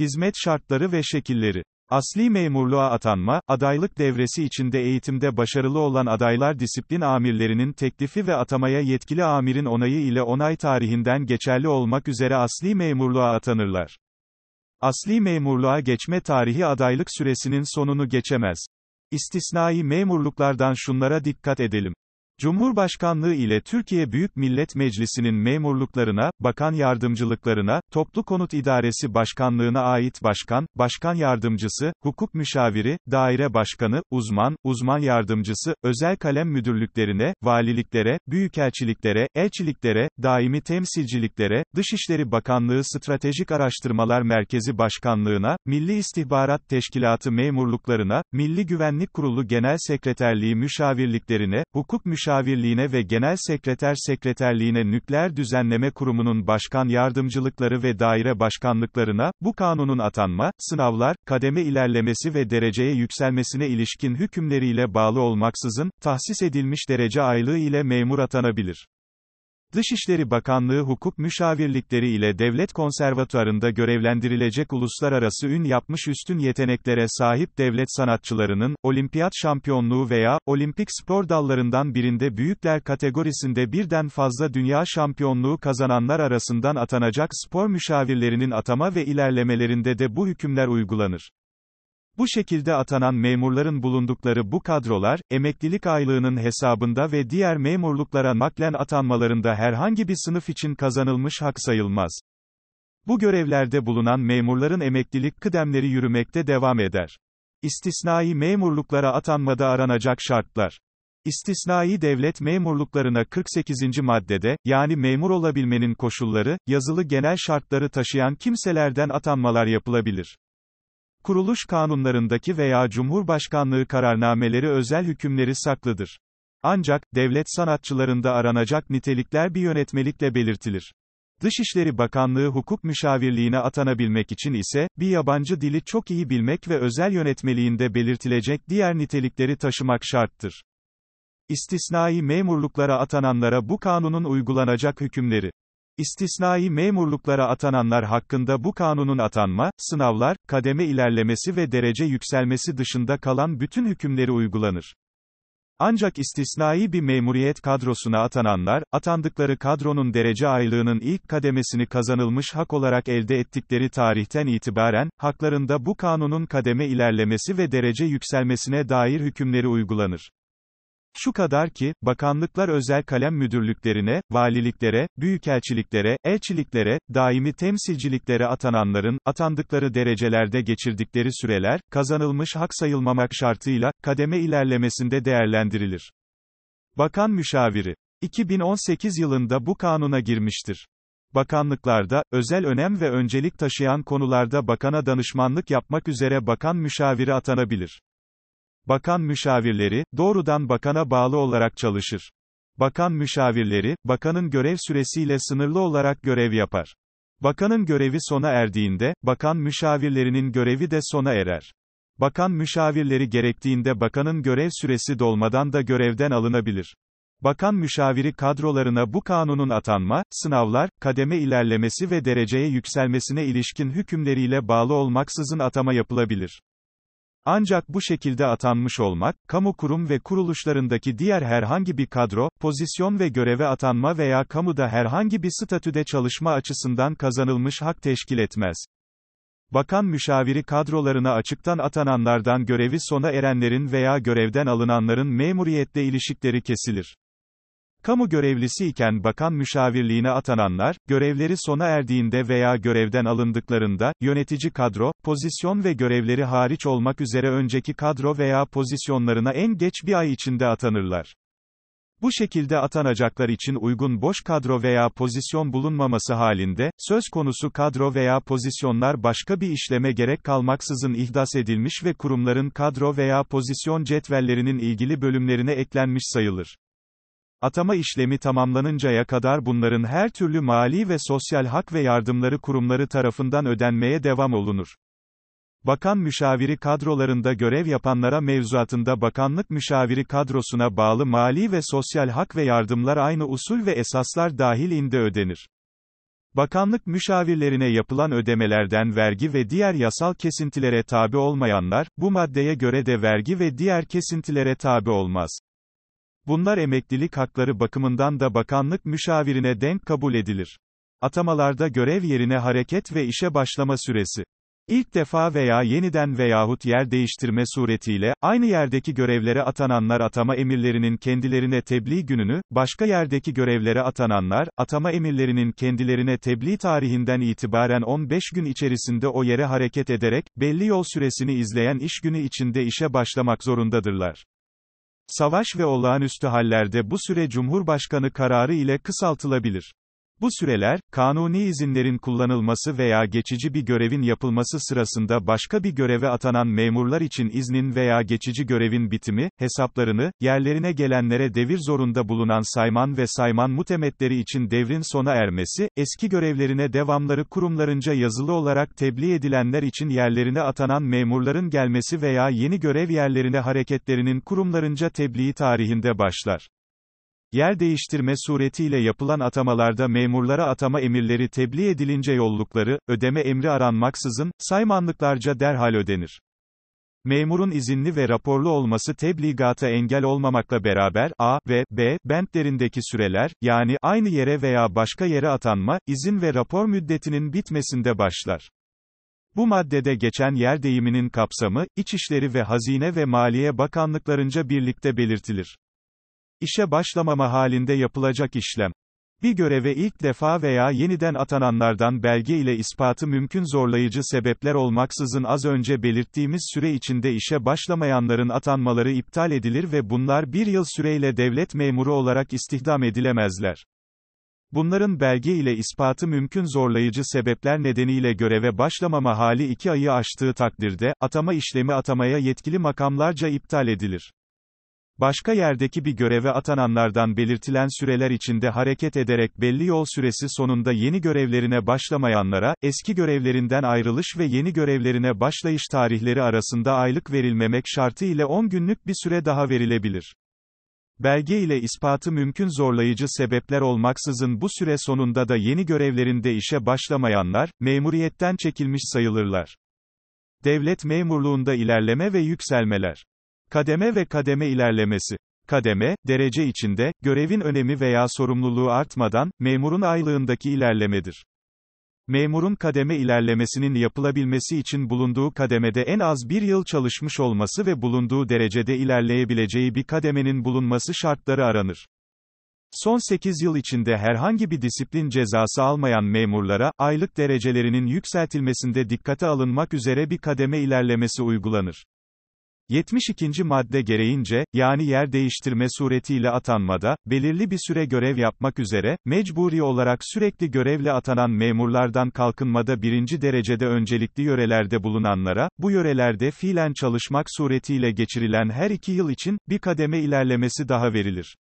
Hizmet şartları ve şekilleri. Asli memurluğa atanma, adaylık devresi içinde eğitimde başarılı olan adaylar disiplin amirlerinin teklifi ve atamaya yetkili amirin onayı ile onay tarihinden geçerli olmak üzere asli memurluğa atanırlar. Asli memurluğa geçme tarihi adaylık süresinin sonunu geçemez. İstisnai memurluklardan şunlara dikkat edelim. Cumhurbaşkanlığı ile Türkiye Büyük Millet Meclisi'nin memurluklarına, bakan yardımcılıklarına, Toplu Konut İdaresi Başkanlığına ait başkan, başkan yardımcısı, hukuk müşaviri, daire başkanı, uzman, uzman yardımcısı, özel kalem müdürlüklerine, valiliklere, büyükelçiliklere, elçiliklere, daimi temsilciliklere, Dışişleri Bakanlığı Stratejik Araştırmalar Merkezi Başkanlığına, Milli İstihbarat Teşkilatı memurluklarına, Milli Güvenlik Kurulu Genel Sekreterliği müşavirliklerine, hukuk müşavirliklerine, Müşavirliğine ve Genel Sekreter Sekreterliğine Nükleer Düzenleme Kurumu'nun başkan yardımcılıkları ve daire başkanlıklarına, bu kanunun atanma, sınavlar, kademe ilerlemesi ve dereceye yükselmesine ilişkin hükümleriyle bağlı olmaksızın, tahsis edilmiş derece aylığı ile memur atanabilir. Dışişleri Bakanlığı hukuk müşavirlikleri ile devlet konservatuarında görevlendirilecek uluslararası ün yapmış üstün yeteneklere sahip devlet sanatçılarının, olimpiyat şampiyonluğu veya, olimpik spor dallarından birinde büyükler kategorisinde birden fazla dünya şampiyonluğu kazananlar arasından atanacak spor müşavirlerinin atama ve ilerlemelerinde de bu hükümler uygulanır. Bu şekilde atanan memurların bulundukları bu kadrolar, emeklilik aylığının hesabında ve diğer memurluklara naklen atanmalarında herhangi bir sınıf için kazanılmış hak sayılmaz. Bu görevlerde bulunan memurların emeklilik kıdemleri yürümekte devam eder. İstisnai memurluklara atanmada aranacak şartlar. İstisnai devlet memurluklarına 48. maddede, yani memur olabilmenin koşulları, yazılı genel şartları taşıyan kimselerden atanmalar yapılabilir. Kuruluş kanunlarındaki veya Cumhurbaşkanlığı kararnameleri özel hükümleri saklıdır. Ancak, devlet sanatçılarında aranacak nitelikler bir yönetmelikle belirtilir. Dışişleri Bakanlığı hukuk müşavirliğine atanabilmek için ise, bir yabancı dili çok iyi bilmek ve özel yönetmeliğinde belirtilecek diğer nitelikleri taşımak şarttır. İstisnai memurluklara atananlara bu kanunun uygulanacak hükümleri. İstisnai memurluklara atananlar hakkında bu kanunun atanma, sınavlar, kademe ilerlemesi ve derece yükselmesi dışında kalan bütün hükümleri uygulanır. Ancak istisnai bir memuriyet kadrosuna atananlar, atandıkları kadronun derece aylığının ilk kademesini kazanılmış hak olarak elde ettikleri tarihten itibaren, haklarında bu kanunun kademe ilerlemesi ve derece yükselmesine dair hükümleri uygulanır. Şu kadar ki, bakanlıklar özel kalem müdürlüklerine, valiliklere, büyükelçiliklere, elçiliklere, daimi temsilciliklere atananların, atandıkları derecelerde geçirdikleri süreler, kazanılmış hak sayılmamak şartıyla, kademe ilerlemesinde değerlendirilir. Bakan Müşaviri 2018 yılında bu kanuna girmiştir. Bakanlıklarda, özel önem ve öncelik taşıyan konularda bakana danışmanlık yapmak üzere bakan müşaviri atanabilir. Bakan müşavirleri, doğrudan bakana bağlı olarak çalışır. Bakan müşavirleri, bakanın görev süresiyle sınırlı olarak görev yapar. Bakanın görevi sona erdiğinde, bakan müşavirlerinin görevi de sona erer. Bakan müşavirleri gerektiğinde bakanın görev süresi dolmadan da görevden alınabilir. Bakan müşaviri kadrolarına bu kanunun atanma, sınavlar, kademe ilerlemesi ve dereceye yükselmesine ilişkin hükümleriyle bağlı olmaksızın atama yapılabilir. Ancak bu şekilde atanmış olmak, kamu kurum ve kuruluşlarındaki diğer herhangi bir kadro, pozisyon ve göreve atanma veya kamuda herhangi bir statüde çalışma açısından kazanılmış hak teşkil etmez. Bakan müşaviri kadrolarına açıktan atananlardan görevi sona erenlerin veya görevden alınanların memuriyetle ilişikleri kesilir. Kamu görevlisi iken bakan müşavirliğine atananlar, görevleri sona erdiğinde veya görevden alındıklarında, yönetici kadro, pozisyon ve görevleri hariç olmak üzere önceki kadro veya pozisyonlarına en geç bir ay içinde atanırlar. Bu şekilde atanacaklar için uygun boş kadro veya pozisyon bulunmaması halinde, söz konusu kadro veya pozisyonlar başka bir işleme gerek kalmaksızın ihdas edilmiş ve kurumların kadro veya pozisyon cetvellerinin ilgili bölümlerine eklenmiş sayılır. Atama işlemi tamamlanıncaya kadar bunların her türlü mali ve sosyal hak ve yardımları kurumları tarafından ödenmeye devam olunur. Bakan müşaviri kadrolarında görev yapanlara mevzuatında bakanlık müşaviri kadrosuna bağlı mali ve sosyal hak ve yardımlar aynı usul ve esaslar dahilinde ödenir. Bakanlık müşavirlerine yapılan ödemelerden vergi ve diğer yasal kesintilere tabi olmayanlar, bu maddeye göre de vergi ve diğer kesintilere tabi olmaz. Bunlar emeklilik hakları bakımından da bakanlık müşavirine denk kabul edilir. Atamalarda görev yerine hareket ve işe başlama süresi. İlk defa veya yeniden veyahut yer değiştirme suretiyle, aynı yerdeki görevlere atananlar atama emirlerinin kendilerine tebliğ gününü, başka yerdeki görevlere atananlar, atama emirlerinin kendilerine tebliğ tarihinden itibaren 15 gün içerisinde o yere hareket ederek, belli yol süresini izleyen iş günü içinde işe başlamak zorundadırlar. Savaş ve olağanüstü hallerde bu süre Cumhurbaşkanı kararı ile kısaltılabilir. Bu süreler, kanuni izinlerin kullanılması veya geçici bir görevin yapılması sırasında başka bir göreve atanan memurlar için iznin veya geçici görevin bitimi, hesaplarını, yerlerine gelenlere devir zorunda bulunan sayman ve sayman mutemetleri için devrin sona ermesi, eski görevlerine devamları kurumlarınca yazılı olarak tebliğ edilenler için yerlerine atanan memurların gelmesi veya yeni görev yerlerine hareketlerinin kurumlarınca tebliği tarihinde başlar. Yer değiştirme suretiyle yapılan atamalarda memurlara atama emirleri tebliğ edilince yollukları, ödeme emri aranmaksızın, saymanlıklarca derhal ödenir. Memurun izinli ve raporlu olması tebligata engel olmamakla beraber, A ve B, bentlerindeki süreler, yani, aynı yere veya başka yere atanma, izin ve rapor müddetinin bitmesinde başlar. Bu maddede geçen yer deyiminin kapsamı, İçişleri ve Hazine ve Maliye Bakanlıklarınca birlikte belirtilir. İşe başlamama halinde yapılacak işlem. Bir göreve ilk defa veya yeniden atananlardan belge ile ispatı mümkün zorlayıcı sebepler olmaksızın az önce belirttiğimiz süre içinde işe başlamayanların atanmaları iptal edilir ve bunlar bir yıl süreyle devlet memuru olarak istihdam edilemezler. Bunların belge ile ispatı mümkün zorlayıcı sebepler nedeniyle göreve başlamama hali iki ayı aştığı takdirde, atama işlemi atamaya yetkili makamlarca iptal edilir. Başka yerdeki bir göreve atananlardan belirtilen süreler içinde hareket ederek belli yol süresi sonunda yeni görevlerine başlamayanlara, eski görevlerinden ayrılış ve yeni görevlerine başlayış tarihleri arasında aylık verilmemek şartı ile 10 günlük bir süre daha verilebilir. Belge ile ispatı mümkün zorlayıcı sebepler olmaksızın bu süre sonunda da yeni görevlerinde işe başlamayanlar, memuriyetten çekilmiş sayılırlar. Devlet memurluğunda ilerleme ve yükselmeler. Kademe ve kademe ilerlemesi. Kademe, derece içinde, görevin önemi veya sorumluluğu artmadan, memurun aylığındaki ilerlemedir. Memurun kademe ilerlemesinin yapılabilmesi için bulunduğu kademede en az bir yıl çalışmış olması ve bulunduğu derecede ilerleyebileceği bir kademenin bulunması şartları aranır. Son 8 yıl içinde herhangi bir disiplin cezası almayan memurlara, aylık derecelerinin yükseltilmesinde dikkate alınmak üzere bir kademe ilerlemesi uygulanır. 72. madde gereğince, yani yer değiştirme suretiyle atanmada, belirli bir süre görev yapmak üzere, mecburi olarak sürekli görevle atanan memurlardan kalkınmada birinci derecede öncelikli yörelerde bulunanlara, bu yörelerde fiilen çalışmak suretiyle geçirilen her iki yıl için, bir kademe ilerlemesi daha verilir.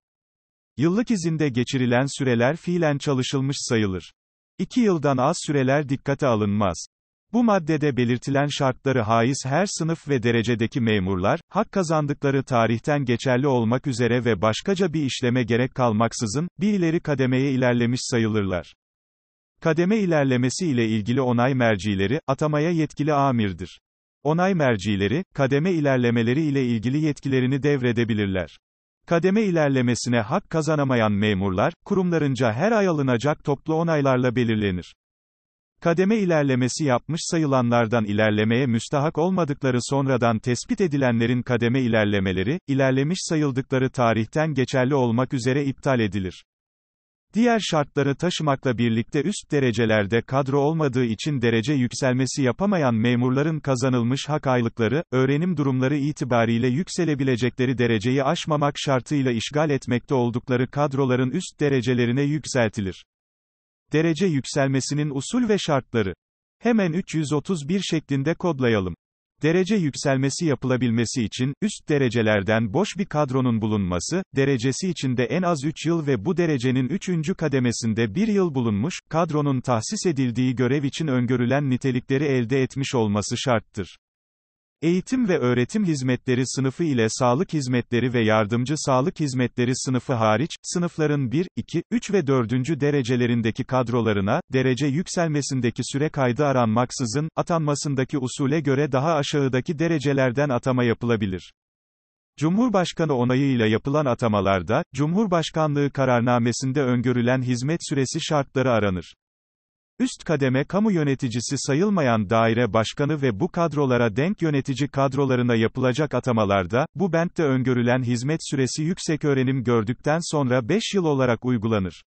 Yıllık izinde geçirilen süreler fiilen çalışılmış sayılır. İki yıldan az süreler dikkate alınmaz. Bu maddede belirtilen şartları haiz her sınıf ve derecedeki memurlar, hak kazandıkları tarihten geçerli olmak üzere ve başkaca bir işleme gerek kalmaksızın, bir ileri kademeye ilerlemiş sayılırlar. Kademe ilerlemesi ile ilgili onay mercileri, atamaya yetkili amirdir. Onay mercileri, kademe ilerlemeleri ile ilgili yetkilerini devredebilirler. Kademe ilerlemesine hak kazanamayan memurlar, kurumlarınca her ay alınacak toplu onaylarla belirlenir. Kademe ilerlemesi yapmış sayılanlardan ilerlemeye müstahak olmadıkları sonradan tespit edilenlerin kademe ilerlemeleri, ilerlemiş sayıldıkları tarihten geçerli olmak üzere iptal edilir. Diğer şartları taşımakla birlikte üst derecelerde kadro olmadığı için derece yükselmesi yapamayan memurların kazanılmış hak aylıkları, öğrenim durumları itibariyle yükselebilecekleri dereceyi aşmamak şartıyla işgal etmekte oldukları kadroların üst derecelerine yükseltilir. Derece yükselmesinin usul ve şartları. Hemen 331 şeklinde kodlayalım. Derece yükselmesi yapılabilmesi için, üst derecelerden boş bir kadronun bulunması, derecesi içinde en az 3 yıl ve bu derecenin 3. kademesinde 1 yıl bulunmuş, kadronun tahsis edildiği görev için öngörülen nitelikleri elde etmiş olması şarttır. Eğitim ve öğretim hizmetleri sınıfı ile sağlık hizmetleri ve yardımcı sağlık hizmetleri sınıfı hariç, sınıfların 1, 2, 3 ve 4. derecelerindeki kadrolarına, derece yükselmesindeki süre kaydı aranmaksızın, atanmasındaki usule göre daha aşağıdaki derecelerden atama yapılabilir. Cumhurbaşkanı onayıyla yapılan atamalarda, Cumhurbaşkanlığı kararnamesinde öngörülen hizmet süresi şartları aranır. Üst kademe kamu yöneticisi sayılmayan daire başkanı ve bu kadrolara denk yönetici kadrolarına yapılacak atamalarda, bu bentte öngörülen hizmet süresi yüksek öğrenim gördükten sonra 5 yıl olarak uygulanır.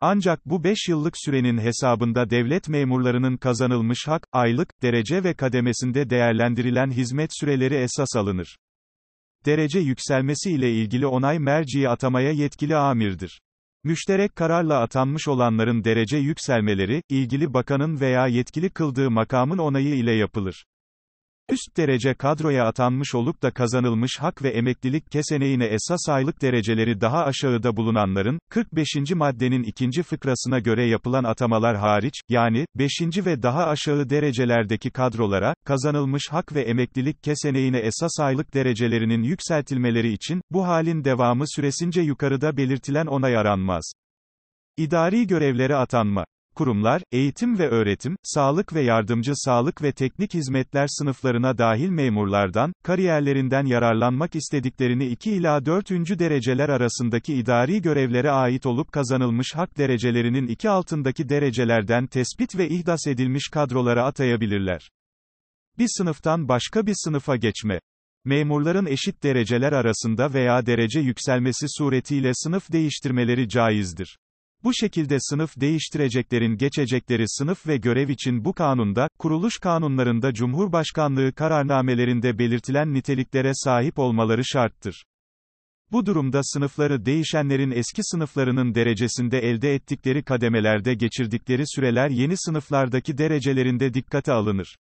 Ancak bu 5 yıllık sürenin hesabında devlet memurlarının kazanılmış hak, aylık, derece ve kademesinde değerlendirilen hizmet süreleri esas alınır. Derece yükselmesi ile ilgili onay merciyi atamaya yetkili amirdir. Müşterek kararla atanmış olanların derece yükselmeleri, ilgili bakanın veya yetkili kıldığı makamın onayı ile yapılır. Üst derece kadroya atanmış olup da kazanılmış hak ve emeklilik keseneğine esas aylık dereceleri daha aşağıda bulunanların, 45. maddenin ikinci fıkrasına göre yapılan atamalar hariç, yani, 5. ve daha aşağı derecelerdeki kadrolara, kazanılmış hak ve emeklilik keseneğine esas aylık derecelerinin yükseltilmeleri için, bu halin devamı süresince yukarıda belirtilen onay aranmaz. İdari görevlere atanma kurumlar, eğitim ve öğretim, sağlık ve yardımcı sağlık ve teknik hizmetler sınıflarına dahil memurlardan, kariyerlerinden yararlanmak istediklerini 2 ila 4. dereceler arasındaki idari görevlere ait olup kazanılmış hak derecelerinin iki altındaki derecelerden tespit ve ihdas edilmiş kadrolara atayabilirler. Bir sınıftan başka bir sınıfa geçme. Memurların eşit dereceler arasında veya derece yükselmesi suretiyle sınıf değiştirmeleri caizdir. Bu şekilde sınıf değiştireceklerin geçecekleri sınıf ve görev için bu kanunda, kuruluş kanunlarında Cumhurbaşkanlığı kararnamelerinde belirtilen niteliklere sahip olmaları şarttır. Bu durumda sınıfları değişenlerin eski sınıflarının derecesinde elde ettikleri kademelerde geçirdikleri süreler yeni sınıflardaki derecelerinde dikkate alınır.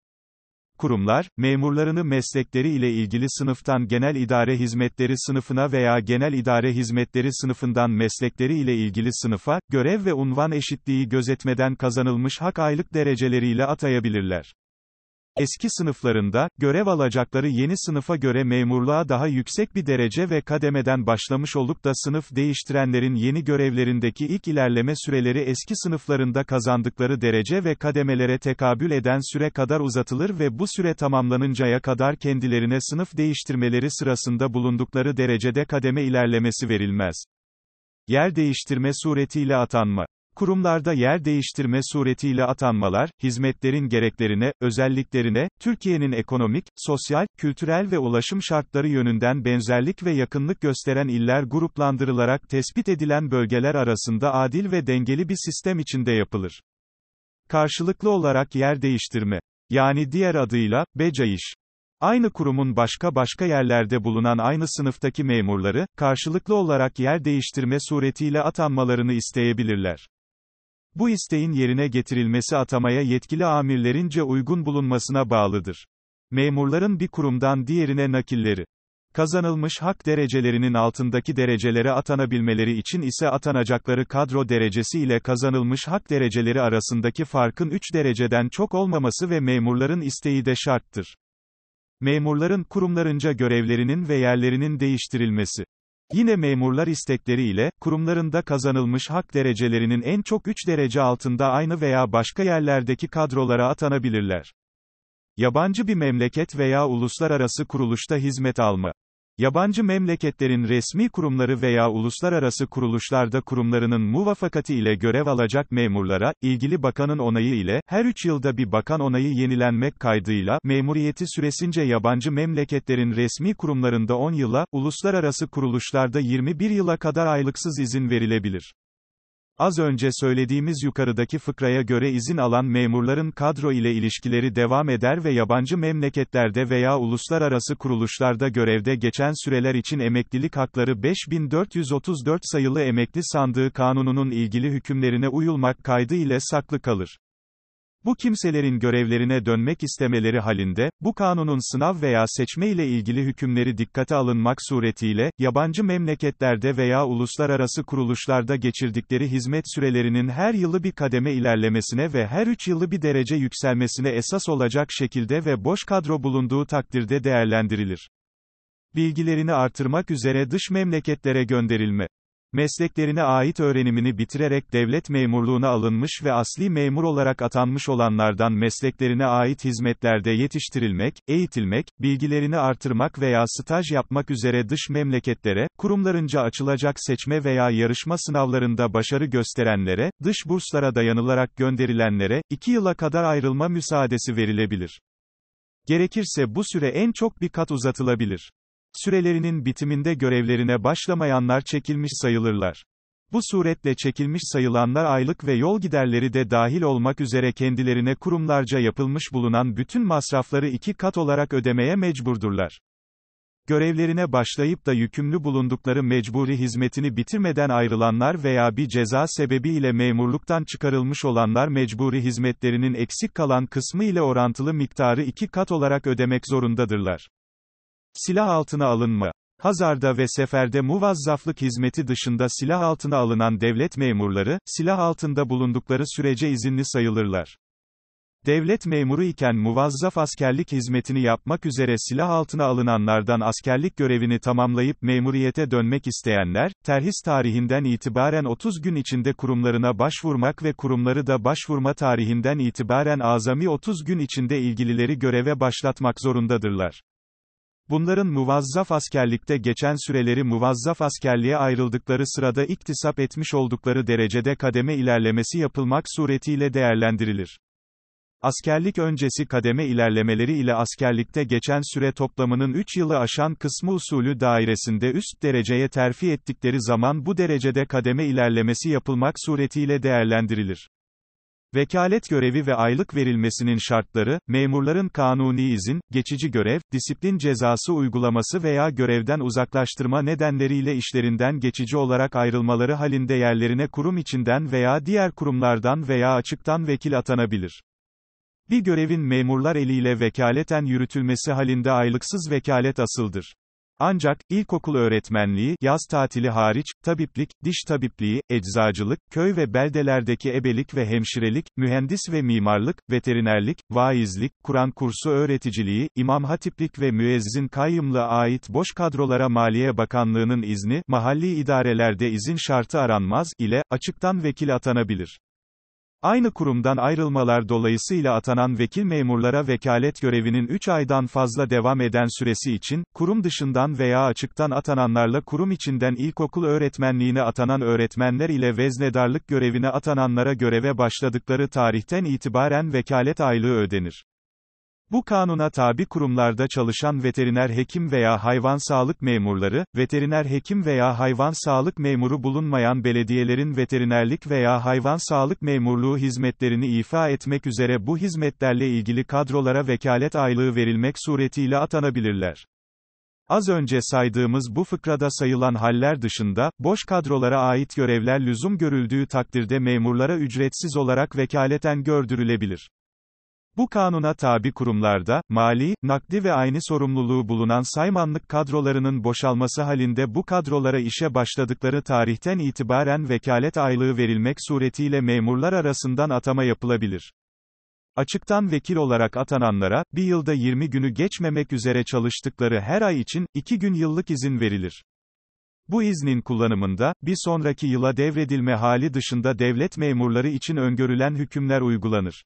Kurumlar, memurlarını meslekleri ile ilgili sınıftan genel idare hizmetleri sınıfına veya genel idare hizmetleri sınıfından meslekleri ile ilgili sınıfa, görev ve unvan eşitliği gözetmeden kazanılmış hak aylık dereceleriyle atayabilirler. Eski sınıflarında, görev alacakları yeni sınıfa göre memurluğa daha yüksek bir derece ve kademeden başlamış olup da sınıf değiştirenlerin yeni görevlerindeki ilk ilerleme süreleri eski sınıflarında kazandıkları derece ve kademelere tekabül eden süre kadar uzatılır ve bu süre tamamlanıncaya kadar kendilerine sınıf değiştirmeleri sırasında bulundukları derecede kademe ilerlemesi verilmez. Yer değiştirme suretiyle atanma Kurumlarda yer değiştirme suretiyle atanmalar, hizmetlerin gereklerine, özelliklerine, Türkiye'nin ekonomik, sosyal, kültürel ve ulaşım şartları yönünden benzerlik ve yakınlık gösteren iller gruplandırılarak tespit edilen bölgeler arasında adil ve dengeli bir sistem içinde yapılır. Karşılıklı olarak yer değiştirme. Yani diğer adıyla, becaiş. Aynı kurumun başka başka yerlerde bulunan aynı sınıftaki memurları, karşılıklı olarak yer değiştirme suretiyle atanmalarını isteyebilirler. Bu isteğin yerine getirilmesi atamaya yetkili amirlerince uygun bulunmasına bağlıdır. Memurların bir kurumdan diğerine nakilleri. Kazanılmış hak derecelerinin altındaki derecelere atanabilmeleri için ise atanacakları kadro derecesi ile kazanılmış hak dereceleri arasındaki farkın 3 dereceden çok olmaması ve memurların isteği de şarttır. Memurların kurumlarınca görevlerinin ve yerlerinin değiştirilmesi. Yine memurlar istekleriyle, kurumlarında kazanılmış hak derecelerinin en çok 3 derece altında aynı veya başka yerlerdeki kadrolara atanabilirler. Yabancı bir memleket veya uluslararası kuruluşta hizmet alma. Yabancı memleketlerin resmi kurumları veya uluslararası kuruluşlarda kurumlarının muvafakati ile görev alacak memurlara, ilgili bakanın onayı ile, her 3 yılda bir bakan onayı yenilenmek kaydıyla, memuriyeti süresince yabancı memleketlerin resmi kurumlarında 10 yıla, uluslararası kuruluşlarda 21 yıla kadar aylıksız izin verilebilir. Az önce söylediğimiz yukarıdaki fıkraya göre izin alan memurların kadro ile ilişkileri devam eder ve yabancı memleketlerde veya uluslararası kuruluşlarda görevde geçen süreler için emeklilik hakları 5434 sayılı emekli sandığı kanununun ilgili hükümlerine uyulmak kaydı ile saklı kalır. Bu kimselerin görevlerine dönmek istemeleri halinde, bu kanunun sınav veya seçme ile ilgili hükümleri dikkate alınmak suretiyle, yabancı memleketlerde veya uluslararası kuruluşlarda geçirdikleri hizmet sürelerinin her yılı bir kademe ilerlemesine ve her üç yılı bir derece yükselmesine esas olacak şekilde ve boş kadro bulunduğu takdirde değerlendirilir. Bilgilerini artırmak üzere dış memleketlere gönderilme mesleklerine ait öğrenimini bitirerek devlet memurluğuna alınmış ve asli memur olarak atanmış olanlardan mesleklerine ait hizmetlerde yetiştirilmek, eğitilmek, bilgilerini artırmak veya staj yapmak üzere dış memleketlere, kurumlarınca açılacak seçme veya yarışma sınavlarında başarı gösterenlere, dış burslara dayanılarak gönderilenlere, 2 yıla kadar ayrılma müsaadesi verilebilir. Gerekirse bu süre en çok bir kat uzatılabilir. Sürelerinin bitiminde görevlerine başlamayanlar çekilmiş sayılırlar. Bu suretle çekilmiş sayılanlar aylık ve yol giderleri de dahil olmak üzere kendilerine kurumlarca yapılmış bulunan bütün masrafları iki kat olarak ödemeye mecburdurlar. Görevlerine başlayıp da yükümlü bulundukları mecburi hizmetini bitirmeden ayrılanlar veya bir ceza sebebiyle memurluktan çıkarılmış olanlar mecburi hizmetlerinin eksik kalan kısmı ile orantılı miktarı iki kat olarak ödemek zorundadırlar. Silah altına alınma. Hazarda ve seferde muvazzaflık hizmeti dışında silah altına alınan devlet memurları, silah altında bulundukları sürece izinli sayılırlar. Devlet memuru iken muvazzaf askerlik hizmetini yapmak üzere silah altına alınanlardan askerlik görevini tamamlayıp memuriyete dönmek isteyenler, terhis tarihinden itibaren 30 gün içinde kurumlarına başvurmak ve kurumları da başvurma tarihinden itibaren azami 30 gün içinde ilgilileri göreve başlatmak zorundadırlar. Bunların muvazzaf askerlikte geçen süreleri muvazzaf askerliğe ayrıldıkları sırada iktisap etmiş oldukları derecede kademe ilerlemesi yapılmak suretiyle değerlendirilir. Askerlik öncesi kademe ilerlemeleri ile askerlikte geçen süre toplamının 3 yılı aşan kısmı usulü dairesinde üst dereceye terfi ettikleri zaman bu derecede kademe ilerlemesi yapılmak suretiyle değerlendirilir. Vekalet görevi ve aylık verilmesinin şartları, memurların kanuni izin, geçici görev, disiplin cezası uygulaması veya görevden uzaklaştırma nedenleriyle işlerinden geçici olarak ayrılmaları halinde yerlerine kurum içinden veya diğer kurumlardan veya açıktan vekil atanabilir. Bir görevin memurlar eliyle vekaleten yürütülmesi halinde aylıksız vekalet asıldır. Ancak, ilkokul öğretmenliği, yaz tatili hariç, tabiplik, diş tabipliği, eczacılık, köy ve beldelerdeki ebelik ve hemşirelik, mühendis ve mimarlık, veterinerlik, vaizlik, Kur'an kursu öğreticiliği, imam hatiplik ve müezzin kayyımlığa ait boş kadrolara Maliye Bakanlığı'nın izni, mahalli idarelerde izin şartı aranmaz, ile, açıktan vekil atanabilir. Aynı kurumdan ayrılmalar dolayısıyla atanan vekil memurlara vekalet görevinin 3 aydan fazla devam eden süresi için, kurum dışından veya açıktan atananlarla kurum içinden ilkokul öğretmenliğine atanan öğretmenler ile veznedarlık görevine atananlara göreve başladıkları tarihten itibaren vekalet aylığı ödenir. Bu kanuna tabi kurumlarda çalışan veteriner hekim veya hayvan sağlık memurları, veteriner hekim veya hayvan sağlık memuru bulunmayan belediyelerin veterinerlik veya hayvan sağlık memurluğu hizmetlerini ifa etmek üzere bu hizmetlerle ilgili kadrolara vekalet aylığı verilmek suretiyle atanabilirler. Az önce saydığımız bu fıkrada sayılan haller dışında, boş kadrolara ait görevler lüzum görüldüğü takdirde memurlara ücretsiz olarak vekaleten gördürülebilir. Bu kanuna tabi kurumlarda, mali, nakdi ve aynı sorumluluğu bulunan saymanlık kadrolarının boşalması halinde bu kadrolara işe başladıkları tarihten itibaren vekalet aylığı verilmek suretiyle memurlar arasından atama yapılabilir. Açıktan vekil olarak atananlara, bir yılda 20 günü geçmemek üzere çalıştıkları her ay için, 2 gün yıllık izin verilir. Bu iznin kullanımında, bir sonraki yıla devredilme hali dışında devlet memurları için öngörülen hükümler uygulanır.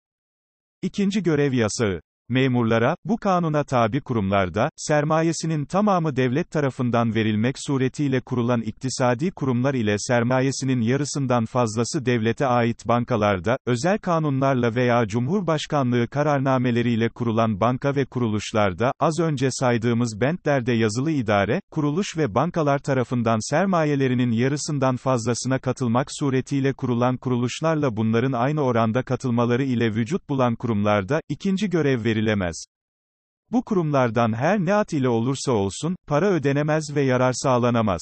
İkinci görev yasağı. Memurlara, bu kanuna tabi kurumlarda, sermayesinin tamamı devlet tarafından verilmek suretiyle kurulan iktisadi kurumlar ile sermayesinin yarısından fazlası devlete ait bankalarda, özel kanunlarla veya Cumhurbaşkanlığı kararnameleriyle kurulan banka ve kuruluşlarda, az önce saydığımız bentlerde yazılı idare, kuruluş ve bankalar tarafından sermayelerinin yarısından fazlasına katılmak suretiyle kurulan kuruluşlarla bunların aynı oranda katılmaları ile vücut bulan kurumlarda, ikinci görev verilir verilemez. Bu kurumlardan her ne at ile olursa olsun, para ödenemez ve yarar sağlanamaz.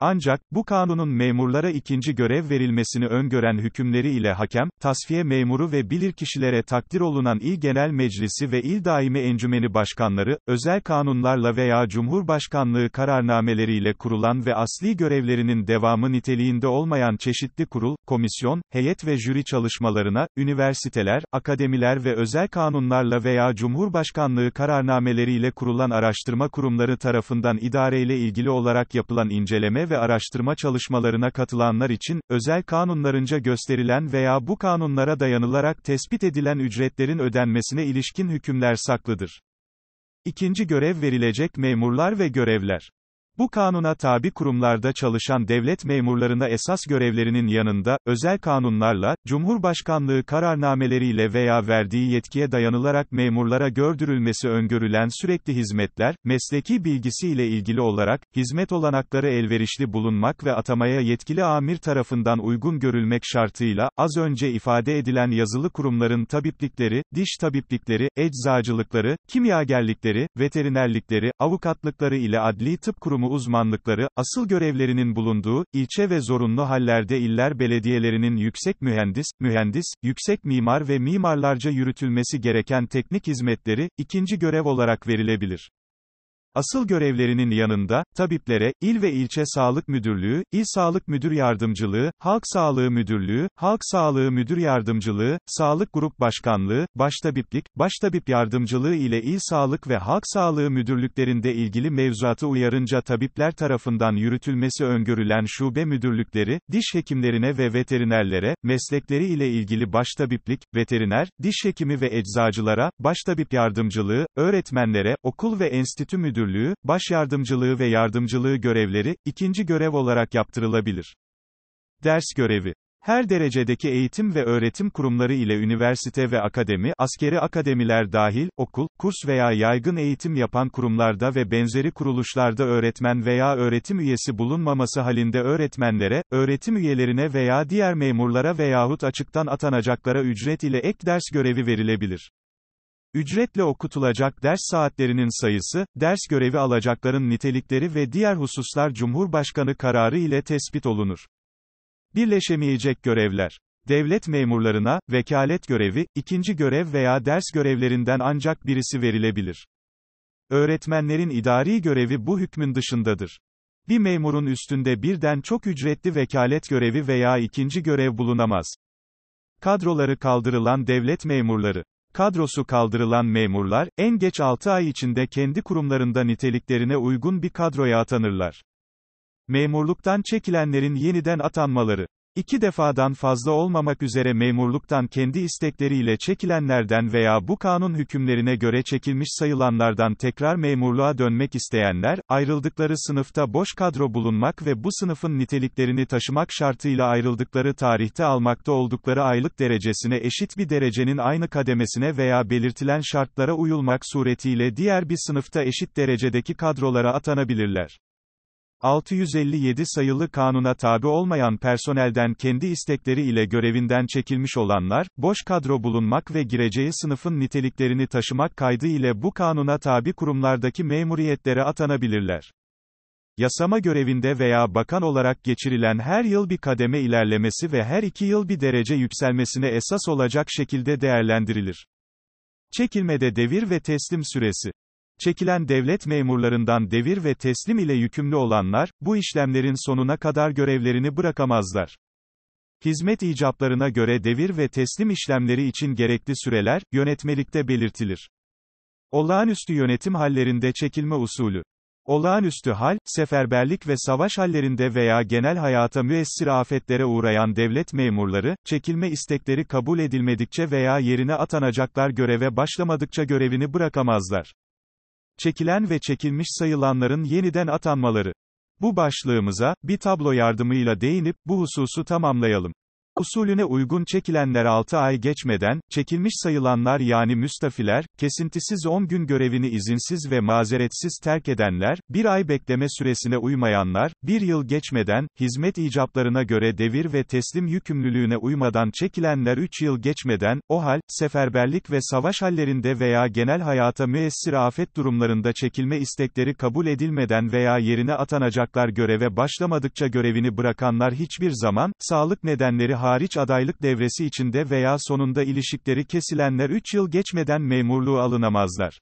Ancak, bu kanunun memurlara ikinci görev verilmesini öngören hükümleri ile hakem, tasfiye memuru ve bilirkişilere takdir olunan İl Genel Meclisi ve İl Daimi Encümeni Başkanları, özel kanunlarla veya Cumhurbaşkanlığı kararnameleriyle kurulan ve asli görevlerinin devamı niteliğinde olmayan çeşitli kurul, komisyon, heyet ve jüri çalışmalarına, üniversiteler, akademiler ve özel kanunlarla veya Cumhurbaşkanlığı kararnameleriyle kurulan araştırma kurumları tarafından idareyle ilgili olarak yapılan inceleme ve araştırma çalışmalarına katılanlar için, özel kanunlarınca gösterilen veya bu kanunlara dayanılarak tespit edilen ücretlerin ödenmesine ilişkin hükümler saklıdır. İkinci görev verilecek memurlar ve görevler. Bu kanuna tabi kurumlarda çalışan devlet memurlarına esas görevlerinin yanında, özel kanunlarla, Cumhurbaşkanlığı kararnameleriyle veya verdiği yetkiye dayanılarak memurlara gördürülmesi öngörülen sürekli hizmetler, mesleki bilgisi ile ilgili olarak, hizmet olanakları elverişli bulunmak ve atamaya yetkili amir tarafından uygun görülmek şartıyla, az önce ifade edilen yazılı kurumların tabiplikleri, diş tabiplikleri, eczacılıkları, kimyagerlikleri, veterinerlikleri, avukatlıkları ile adli tıp kurumu uzmanlıkları, asıl görevlerinin bulunduğu, ilçe ve zorunlu hallerde iller belediyelerinin yüksek mühendis, mühendis, yüksek mimar ve mimarlarca yürütülmesi gereken teknik hizmetleri, ikinci görev olarak verilebilir. Asıl görevlerinin yanında, tabiplere, il ve ilçe sağlık müdürlüğü, il sağlık müdür yardımcılığı, halk sağlığı müdürlüğü, halk sağlığı müdür yardımcılığı, sağlık grup başkanlığı, baştabiplik, baştabip yardımcılığı ile il sağlık ve halk sağlığı müdürlüklerinde ilgili mevzuatı uyarınca tabipler tarafından yürütülmesi öngörülen şube müdürlükleri, diş hekimlerine ve veterinerlere, meslekleri ile ilgili baştabiplik, veteriner, diş hekimi ve eczacılara, baştabip yardımcılığı, öğretmenlere, okul ve enstitü müdürlüğü, müdürlüğü, baş yardımcılığı ve yardımcılığı görevleri, ikinci görev olarak yaptırılabilir. Ders görevi her derecedeki eğitim ve öğretim kurumları ile üniversite ve akademi, askeri akademiler dahil, okul, kurs veya yaygın eğitim yapan kurumlarda ve benzeri kuruluşlarda öğretmen veya öğretim üyesi bulunmaması halinde öğretmenlere, öğretim üyelerine veya diğer memurlara veyahut açıktan atanacaklara ücret ile ek ders görevi verilebilir. Ücretle okutulacak ders saatlerinin sayısı, ders görevi alacakların nitelikleri ve diğer hususlar Cumhurbaşkanı kararı ile tespit olunur. Birleşemeyecek görevler. Devlet memurlarına, vekalet görevi, ikinci görev veya ders görevlerinden ancak birisi verilebilir. Öğretmenlerin idari görevi bu hükmün dışındadır. Bir memurun üstünde birden çok ücretli vekalet görevi veya ikinci görev bulunamaz. Kadroları kaldırılan devlet memurları Kadrosu kaldırılan memurlar, en geç 6 ay içinde kendi kurumlarında niteliklerine uygun bir kadroya atanırlar. Memurluktan çekilenlerin yeniden atanmaları İki defadan fazla olmamak üzere memurluktan kendi istekleriyle çekilenlerden veya bu kanun hükümlerine göre çekilmiş sayılanlardan tekrar memurluğa dönmek isteyenler, ayrıldıkları sınıfta boş kadro bulunmak ve bu sınıfın niteliklerini taşımak şartıyla ayrıldıkları tarihte almakta oldukları aylık derecesine eşit bir derecenin aynı kademesine veya belirtilen şartlara uyulmak suretiyle diğer bir sınıfta eşit derecedeki kadrolara atanabilirler. 657 sayılı kanuna tabi olmayan personelden kendi istekleri ile görevinden çekilmiş olanlar, boş kadro bulunmak ve gireceği sınıfın niteliklerini taşımak kaydı ile bu kanuna tabi kurumlardaki memuriyetlere atanabilirler. Yasama görevinde veya bakan olarak geçirilen her yıl bir kademe ilerlemesi ve her iki yıl bir derece yükselmesine esas olacak şekilde değerlendirilir. Çekilmede devir ve teslim süresi Çekilen devlet memurlarından devir ve teslim ile yükümlü olanlar, bu işlemlerin sonuna kadar görevlerini bırakamazlar. Hizmet icaplarına göre devir ve teslim işlemleri için gerekli süreler, yönetmelikte belirtilir. Olağanüstü yönetim hallerinde çekilme usulü. Olağanüstü hal, seferberlik ve savaş hallerinde veya genel hayata müessir afetlere uğrayan devlet memurları, çekilme istekleri kabul edilmedikçe veya yerine atanacaklar göreve başlamadıkça görevini bırakamazlar. Çekilen ve çekilmiş sayılanların yeniden atanmaları. Bu başlığımıza, bir tablo yardımıyla değinip, bu hususu tamamlayalım. Usulüne uygun çekilenler 6 ay geçmeden, çekilmiş sayılanlar yani müstafiler, kesintisiz 10 gün görevini izinsiz ve mazeretsiz terk edenler, 1 ay bekleme süresine uymayanlar, 1 yıl geçmeden, hizmet icaplarına göre devir ve teslim yükümlülüğüne uymadan çekilenler 3 yıl geçmeden, o hal, seferberlik ve savaş hallerinde veya genel hayata müessir afet durumlarında çekilme istekleri kabul edilmeden veya yerine atanacaklar göreve başlamadıkça görevini bırakanlar hiçbir zaman, sağlık nedenleri hariç adaylık devresi içinde veya sonunda ilişikleri kesilenler 3 yıl geçmeden memurluğu alınamazlar.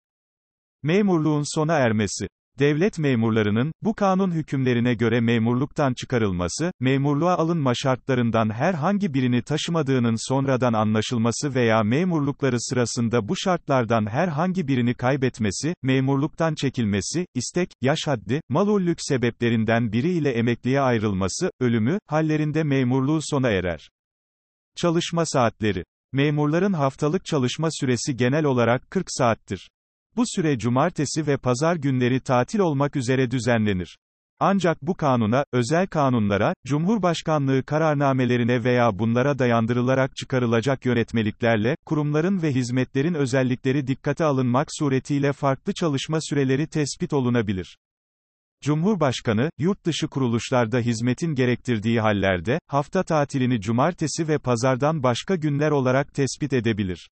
Memurluğun sona ermesi Devlet memurlarının, bu kanun hükümlerine göre memurluktan çıkarılması, memurluğa alınma şartlarından herhangi birini taşımadığının sonradan anlaşılması veya memurlukları sırasında bu şartlardan herhangi birini kaybetmesi, memurluktan çekilmesi, istek, yaş haddi, malullük sebeplerinden biri ile emekliye ayrılması, ölümü, hallerinde memurluğu sona erer. Çalışma saatleri. Memurların haftalık çalışma süresi genel olarak 40 saattir. Bu süre cumartesi ve pazar günleri tatil olmak üzere düzenlenir. Ancak bu kanuna, özel kanunlara, Cumhurbaşkanlığı kararnamelerine veya bunlara dayandırılarak çıkarılacak yönetmeliklerle, kurumların ve hizmetlerin özellikleri dikkate alınmak suretiyle farklı çalışma süreleri tespit olunabilir. Cumhurbaşkanı, yurt dışı kuruluşlarda hizmetin gerektirdiği hallerde, hafta tatilini cumartesi ve pazardan başka günler olarak tespit edebilir.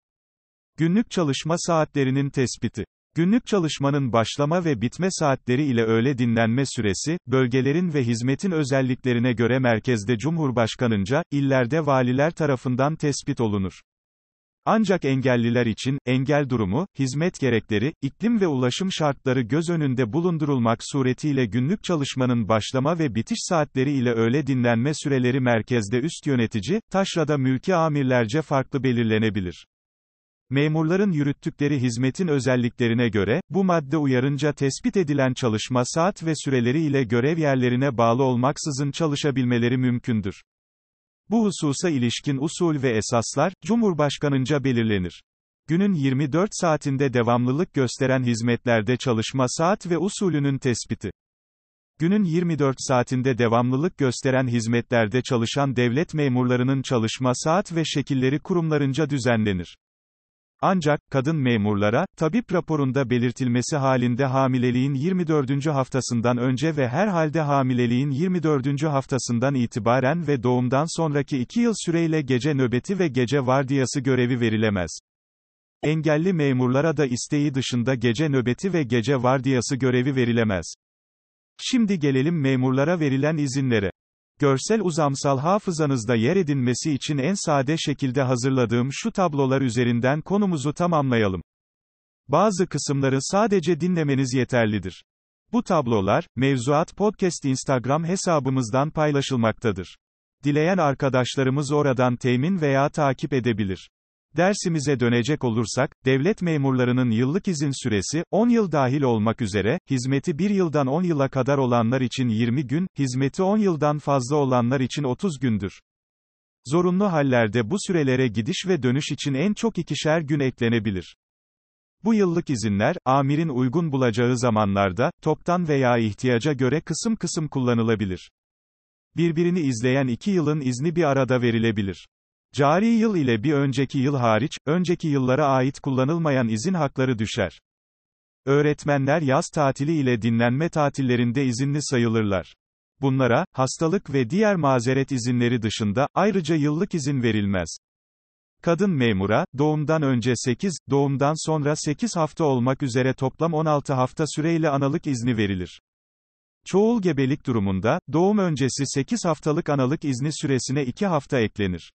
Günlük çalışma saatlerinin tespiti. Günlük çalışmanın başlama ve bitme saatleri ile öğle dinlenme süresi, bölgelerin ve hizmetin özelliklerine göre merkezde Cumhurbaşkanınca, illerde valiler tarafından tespit olunur. Ancak engelliler için, engel durumu, hizmet gerekleri, iklim ve ulaşım şartları göz önünde bulundurulmak suretiyle günlük çalışmanın başlama ve bitiş saatleri ile öğle dinlenme süreleri merkezde üst yönetici, taşrada mülki amirlerce farklı belirlenebilir. Memurların yürüttükleri hizmetin özelliklerine göre, bu madde uyarınca tespit edilen çalışma saat ve süreleri ile görev yerlerine bağlı olmaksızın çalışabilmeleri mümkündür. Bu hususa ilişkin usul ve esaslar, Cumhurbaşkanınca belirlenir. Günün 24 saatinde devamlılık gösteren hizmetlerde çalışma saat ve usulünün tespiti. Günün 24 saatinde devamlılık gösteren hizmetlerde çalışan devlet memurlarının çalışma saat ve şekilleri kurumlarınca düzenlenir. Ancak, kadın memurlara, tabip raporunda belirtilmesi halinde hamileliğin 24. haftasından önce ve herhalde hamileliğin 24. haftasından itibaren ve doğumdan sonraki 2 yıl süreyle gece nöbeti ve gece vardiyası görevi verilemez. Engelli memurlara da isteği dışında gece nöbeti ve gece vardiyası görevi verilemez. Şimdi gelelim memurlara verilen izinlere. Görsel uzamsal hafızanızda yer edinmesi için en sade şekilde hazırladığım şu tablolar üzerinden konumuzu tamamlayalım. Bazı kısımları sadece dinlemeniz yeterlidir. Bu tablolar, Mevzuat Podcast Instagram hesabımızdan paylaşılmaktadır. Dileyen arkadaşlarımız oradan temin veya takip edebilir. Dersimize dönecek olursak, devlet memurlarının yıllık izin süresi, 10 yıl dahil olmak üzere, hizmeti 1 yıldan 10 yıla kadar olanlar için 20 gün, hizmeti 10 yıldan fazla olanlar için 30 gündür. Zorunlu hallerde bu sürelere gidiş ve dönüş için en çok ikişer gün eklenebilir. Bu yıllık izinler, amirin uygun bulacağı zamanlarda, toptan veya ihtiyaca göre kısım kısım kullanılabilir. Birbirini izleyen iki yılın izni bir arada verilebilir. Cari yıl ile bir önceki yıl hariç, önceki yıllara ait kullanılmayan izin hakları düşer. Öğretmenler yaz tatili ile dinlenme tatillerinde izinli sayılırlar. Bunlara, hastalık ve diğer mazeret izinleri dışında, ayrıca yıllık izin verilmez. Kadın memura, doğumdan önce 8, doğumdan sonra 8 hafta olmak üzere toplam 16 hafta süreyle analık izni verilir. Çoğul gebelik durumunda, doğum öncesi 8 haftalık analık izni süresine 2 hafta eklenir.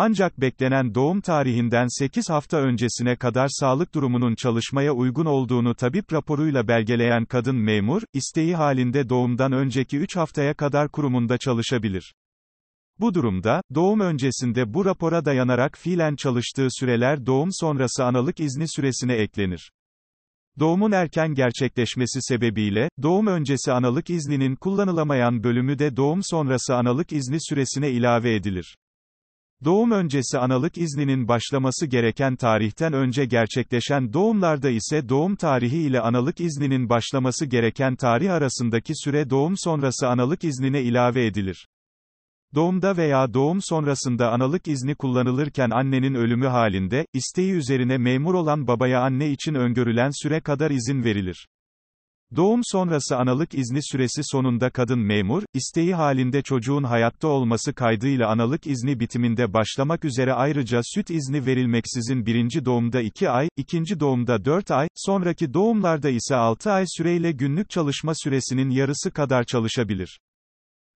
Ancak beklenen doğum tarihinden 8 hafta öncesine kadar sağlık durumunun çalışmaya uygun olduğunu tabip raporuyla belgeleyen kadın memur, isteği halinde doğumdan önceki 3 haftaya kadar kurumunda çalışabilir. Bu durumda, doğum öncesinde bu rapora dayanarak fiilen çalıştığı süreler doğum sonrası analık izni süresine eklenir. Doğumun erken gerçekleşmesi sebebiyle, doğum öncesi analık izninin kullanılamayan bölümü de doğum sonrası analık izni süresine ilave edilir. Doğum öncesi analık izninin başlaması gereken tarihten önce gerçekleşen doğumlarda ise doğum tarihi ile analık izninin başlaması gereken tarih arasındaki süre doğum sonrası analık iznine ilave edilir. Doğumda veya doğum sonrasında analık izni kullanılırken annenin ölümü halinde, isteği üzerine memur olan babaya anne için öngörülen süre kadar izin verilir. Doğum sonrası analık izni süresi sonunda kadın memur, isteği halinde çocuğun hayatta olması kaydıyla analık izni bitiminde başlamak üzere ayrıca süt izni verilmeksizin birinci doğumda 2 ay, ikinci doğumda 4 ay, sonraki doğumlarda ise 6 ay süreyle günlük çalışma süresinin yarısı kadar çalışabilir.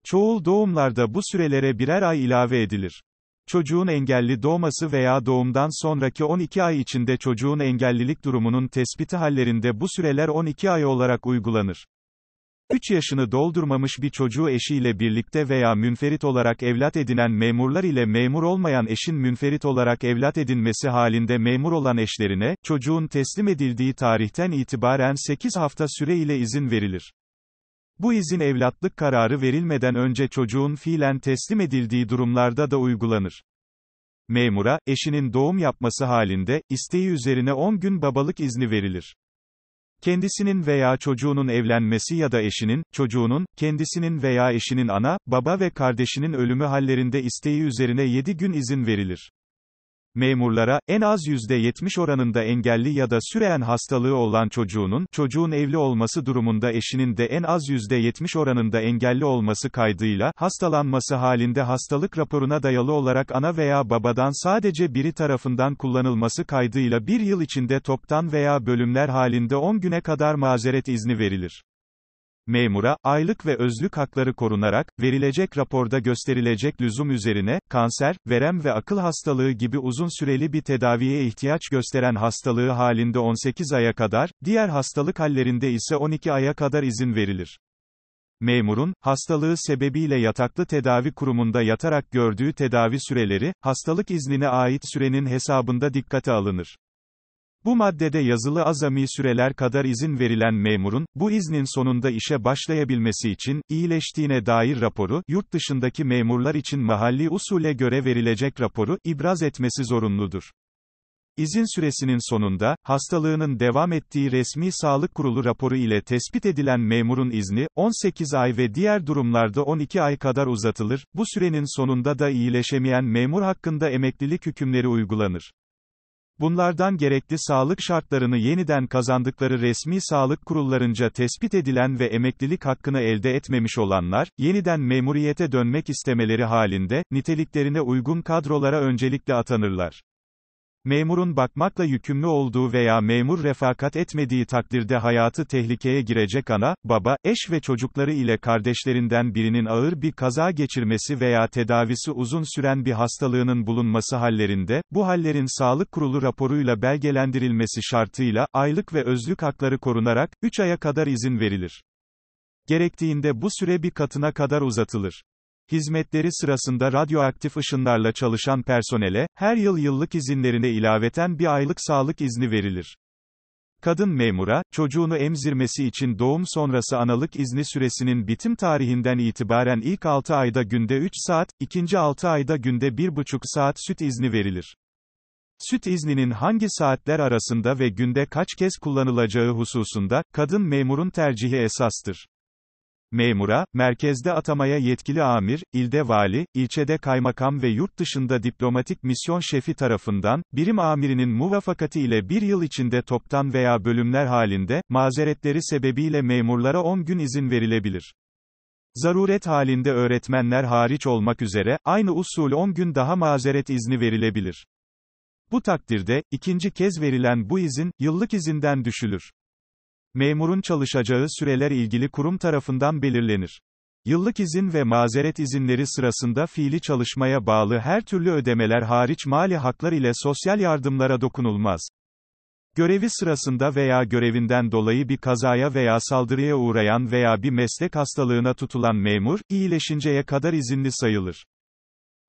Çoğul doğumlarda bu sürelere birer ay ilave edilir. Çocuğun engelli doğması veya doğumdan sonraki 12 ay içinde çocuğun engellilik durumunun tespiti hallerinde bu süreler 12 ay olarak uygulanır. 3 yaşını doldurmamış bir çocuğu eşiyle birlikte veya münferit olarak evlat edinen memurlar ile memur olmayan eşin münferit olarak evlat edinmesi halinde memur olan eşlerine, çocuğun teslim edildiği tarihten itibaren 8 hafta süre ile izin verilir. Bu izin evlatlık kararı verilmeden önce çocuğun fiilen teslim edildiği durumlarda da uygulanır. Memura, eşinin doğum yapması halinde, isteği üzerine 10 gün babalık izni verilir. Kendisinin veya çocuğunun evlenmesi ya da eşinin, çocuğunun, kendisinin veya eşinin ana, baba ve kardeşinin ölümü hallerinde isteği üzerine 7 gün izin verilir. Memurlara, en az %70 oranında engelli ya da süreyen hastalığı olan çocuğunun, çocuğun evli olması durumunda eşinin de en az %70 oranında engelli olması kaydıyla, hastalanması halinde hastalık raporuna dayalı olarak ana veya babadan sadece biri tarafından kullanılması kaydıyla bir yıl içinde toptan veya bölümler halinde 10 güne kadar mazeret izni verilir memura, aylık ve özlük hakları korunarak, verilecek raporda gösterilecek lüzum üzerine, kanser, verem ve akıl hastalığı gibi uzun süreli bir tedaviye ihtiyaç gösteren hastalığı halinde 18 aya kadar, diğer hastalık hallerinde ise 12 aya kadar izin verilir. Memurun, hastalığı sebebiyle yataklı tedavi kurumunda yatarak gördüğü tedavi süreleri, hastalık iznine ait sürenin hesabında dikkate alınır. Bu maddede yazılı azami süreler kadar izin verilen memurun, bu iznin sonunda işe başlayabilmesi için, iyileştiğine dair raporu, yurt dışındaki memurlar için mahalli usule göre verilecek raporu, ibraz etmesi zorunludur. İzin süresinin sonunda, hastalığının devam ettiği resmi sağlık kurulu raporu ile tespit edilen memurun izni, 18 ay ve diğer durumlarda 12 ay kadar uzatılır, bu sürenin sonunda da iyileşemeyen memur hakkında emeklilik hükümleri uygulanır. Bunlardan gerekli sağlık şartlarını yeniden kazandıkları resmi sağlık kurullarınca tespit edilen ve emeklilik hakkını elde etmemiş olanlar, yeniden memuriyete dönmek istemeleri halinde, niteliklerine uygun kadrolara öncelikle atanırlar. Memurun bakmakla yükümlü olduğu veya memur refakat etmediği takdirde hayatı tehlikeye girecek ana, baba, eş ve çocukları ile kardeşlerinden birinin ağır bir kaza geçirmesi veya tedavisi uzun süren bir hastalığının bulunması hallerinde, bu hallerin sağlık kurulu raporuyla belgelendirilmesi şartıyla, aylık ve özlük hakları korunarak, 3 aya kadar izin verilir. Gerektiğinde bu süre bir katına kadar uzatılır. Hizmetleri sırasında radyoaktif ışınlarla çalışan personele, her yıl yıllık izinlerine ilaveten bir aylık sağlık izni verilir. Kadın memura, çocuğunu emzirmesi için doğum sonrası analık izni süresinin bitim tarihinden itibaren ilk 6 ayda günde 3 saat, ikinci 6 ayda günde 1,5 saat süt izni verilir. Süt izninin hangi saatler arasında ve günde kaç kez kullanılacağı hususunda, kadın memurun tercihi esastır. Memura, merkezde atamaya yetkili amir, ilde vali, ilçede kaymakam ve yurt dışında diplomatik misyon şefi tarafından, birim amirinin muvafakati ile bir yıl içinde toptan veya bölümler halinde, mazeretleri sebebiyle memurlara 10 gün izin verilebilir. Zaruret halinde öğretmenler hariç olmak üzere, aynı usul 10 gün daha mazeret izni verilebilir. Bu takdirde, ikinci kez verilen bu izin, yıllık izinden düşülür. Memurun çalışacağı süreler ilgili kurum tarafından belirlenir. Yıllık izin ve mazeret izinleri sırasında fiili çalışmaya bağlı her türlü ödemeler hariç mali haklar ile sosyal yardımlara dokunulmaz. Görevi sırasında veya görevinden dolayı bir kazaya veya saldırıya uğrayan veya bir meslek hastalığına tutulan memur, iyileşinceye kadar izinli sayılır.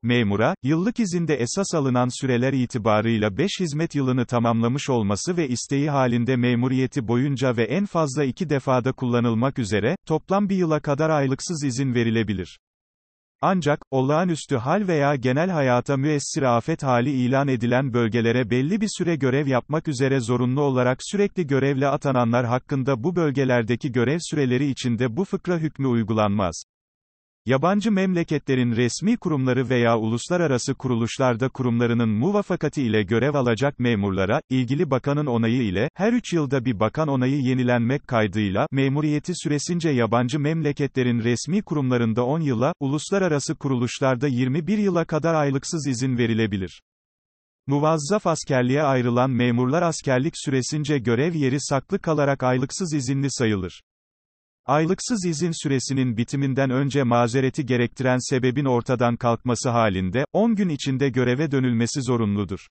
Memura, yıllık izinde esas alınan süreler itibarıyla 5 hizmet yılını tamamlamış olması ve isteği halinde memuriyeti boyunca ve en fazla 2 defada kullanılmak üzere, toplam bir yıla kadar aylıksız izin verilebilir. Ancak, olağanüstü hal veya genel hayata müessir afet hali ilan edilen bölgelere belli bir süre görev yapmak üzere zorunlu olarak sürekli görevle atananlar hakkında bu bölgelerdeki görev süreleri içinde bu fıkra hükmü uygulanmaz. Yabancı memleketlerin resmi kurumları veya uluslararası kuruluşlarda kurumlarının muvafakati ile görev alacak memurlara, ilgili bakanın onayı ile, her 3 yılda bir bakan onayı yenilenmek kaydıyla, memuriyeti süresince yabancı memleketlerin resmi kurumlarında 10 yıla, uluslararası kuruluşlarda 21 yıla kadar aylıksız izin verilebilir. Muvazzaf askerliğe ayrılan memurlar askerlik süresince görev yeri saklı kalarak aylıksız izinli sayılır. Aylıksız izin süresinin bitiminden önce mazereti gerektiren sebebin ortadan kalkması halinde, 10 gün içinde göreve dönülmesi zorunludur.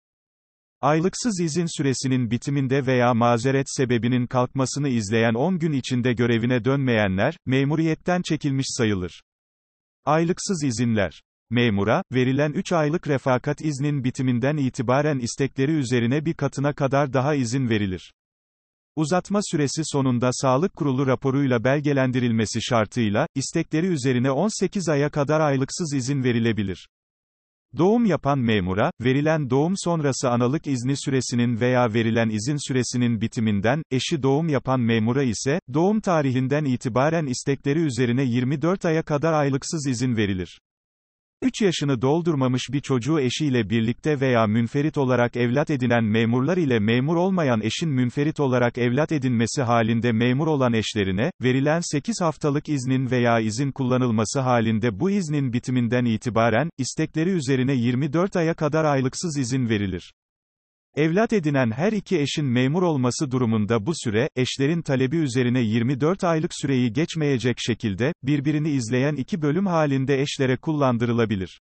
Aylıksız izin süresinin bitiminde veya mazeret sebebinin kalkmasını izleyen 10 gün içinde görevine dönmeyenler, memuriyetten çekilmiş sayılır. Aylıksız izinler Memura, verilen 3 aylık refakat iznin bitiminden itibaren istekleri üzerine bir katına kadar daha izin verilir. Uzatma süresi sonunda sağlık kurulu raporuyla belgelendirilmesi şartıyla, istekleri üzerine 18 aya kadar aylıksız izin verilebilir. Doğum yapan memura, verilen doğum sonrası analık izni süresinin veya verilen izin süresinin bitiminden, eşi doğum yapan memura ise, doğum tarihinden itibaren istekleri üzerine 24 aya kadar aylıksız izin verilir. 3 yaşını doldurmamış bir çocuğu eşiyle birlikte veya münferit olarak evlat edinen memurlar ile memur olmayan eşin münferit olarak evlat edinmesi halinde memur olan eşlerine, verilen 8 haftalık iznin veya izin kullanılması halinde bu iznin bitiminden itibaren, istekleri üzerine 24 aya kadar aylıksız izin verilir. Evlat edinen her iki eşin memur olması durumunda bu süre, eşlerin talebi üzerine 24 aylık süreyi geçmeyecek şekilde, birbirini izleyen iki bölüm halinde eşlere kullandırılabilir.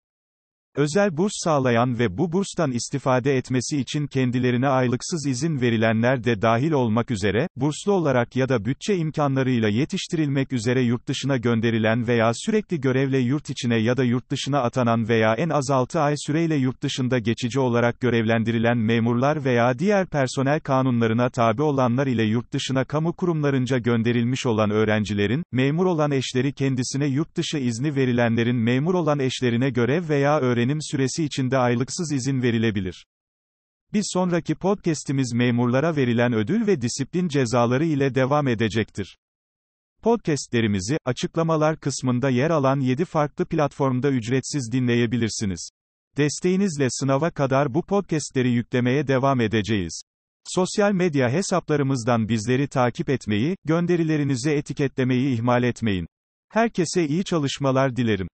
Özel burs sağlayan ve bu burstan istifade etmesi için kendilerine aylıksız izin verilenler de dahil olmak üzere, burslu olarak ya da bütçe imkanlarıyla yetiştirilmek üzere yurt dışına gönderilen veya sürekli görevle yurt içine ya da yurt dışına atanan veya en az 6 ay süreyle yurt dışında geçici olarak görevlendirilen memurlar veya diğer personel kanunlarına tabi olanlar ile yurt dışına kamu kurumlarınca gönderilmiş olan öğrencilerin, memur olan eşleri kendisine yurt dışı izni verilenlerin memur olan eşlerine görev veya öğrenim öğrenim süresi içinde aylıksız izin verilebilir. Bir sonraki podcast'imiz memurlara verilen ödül ve disiplin cezaları ile devam edecektir. Podcast'lerimizi, açıklamalar kısmında yer alan 7 farklı platformda ücretsiz dinleyebilirsiniz. Desteğinizle sınava kadar bu podcast'leri yüklemeye devam edeceğiz. Sosyal medya hesaplarımızdan bizleri takip etmeyi, gönderilerinizi etiketlemeyi ihmal etmeyin. Herkese iyi çalışmalar dilerim.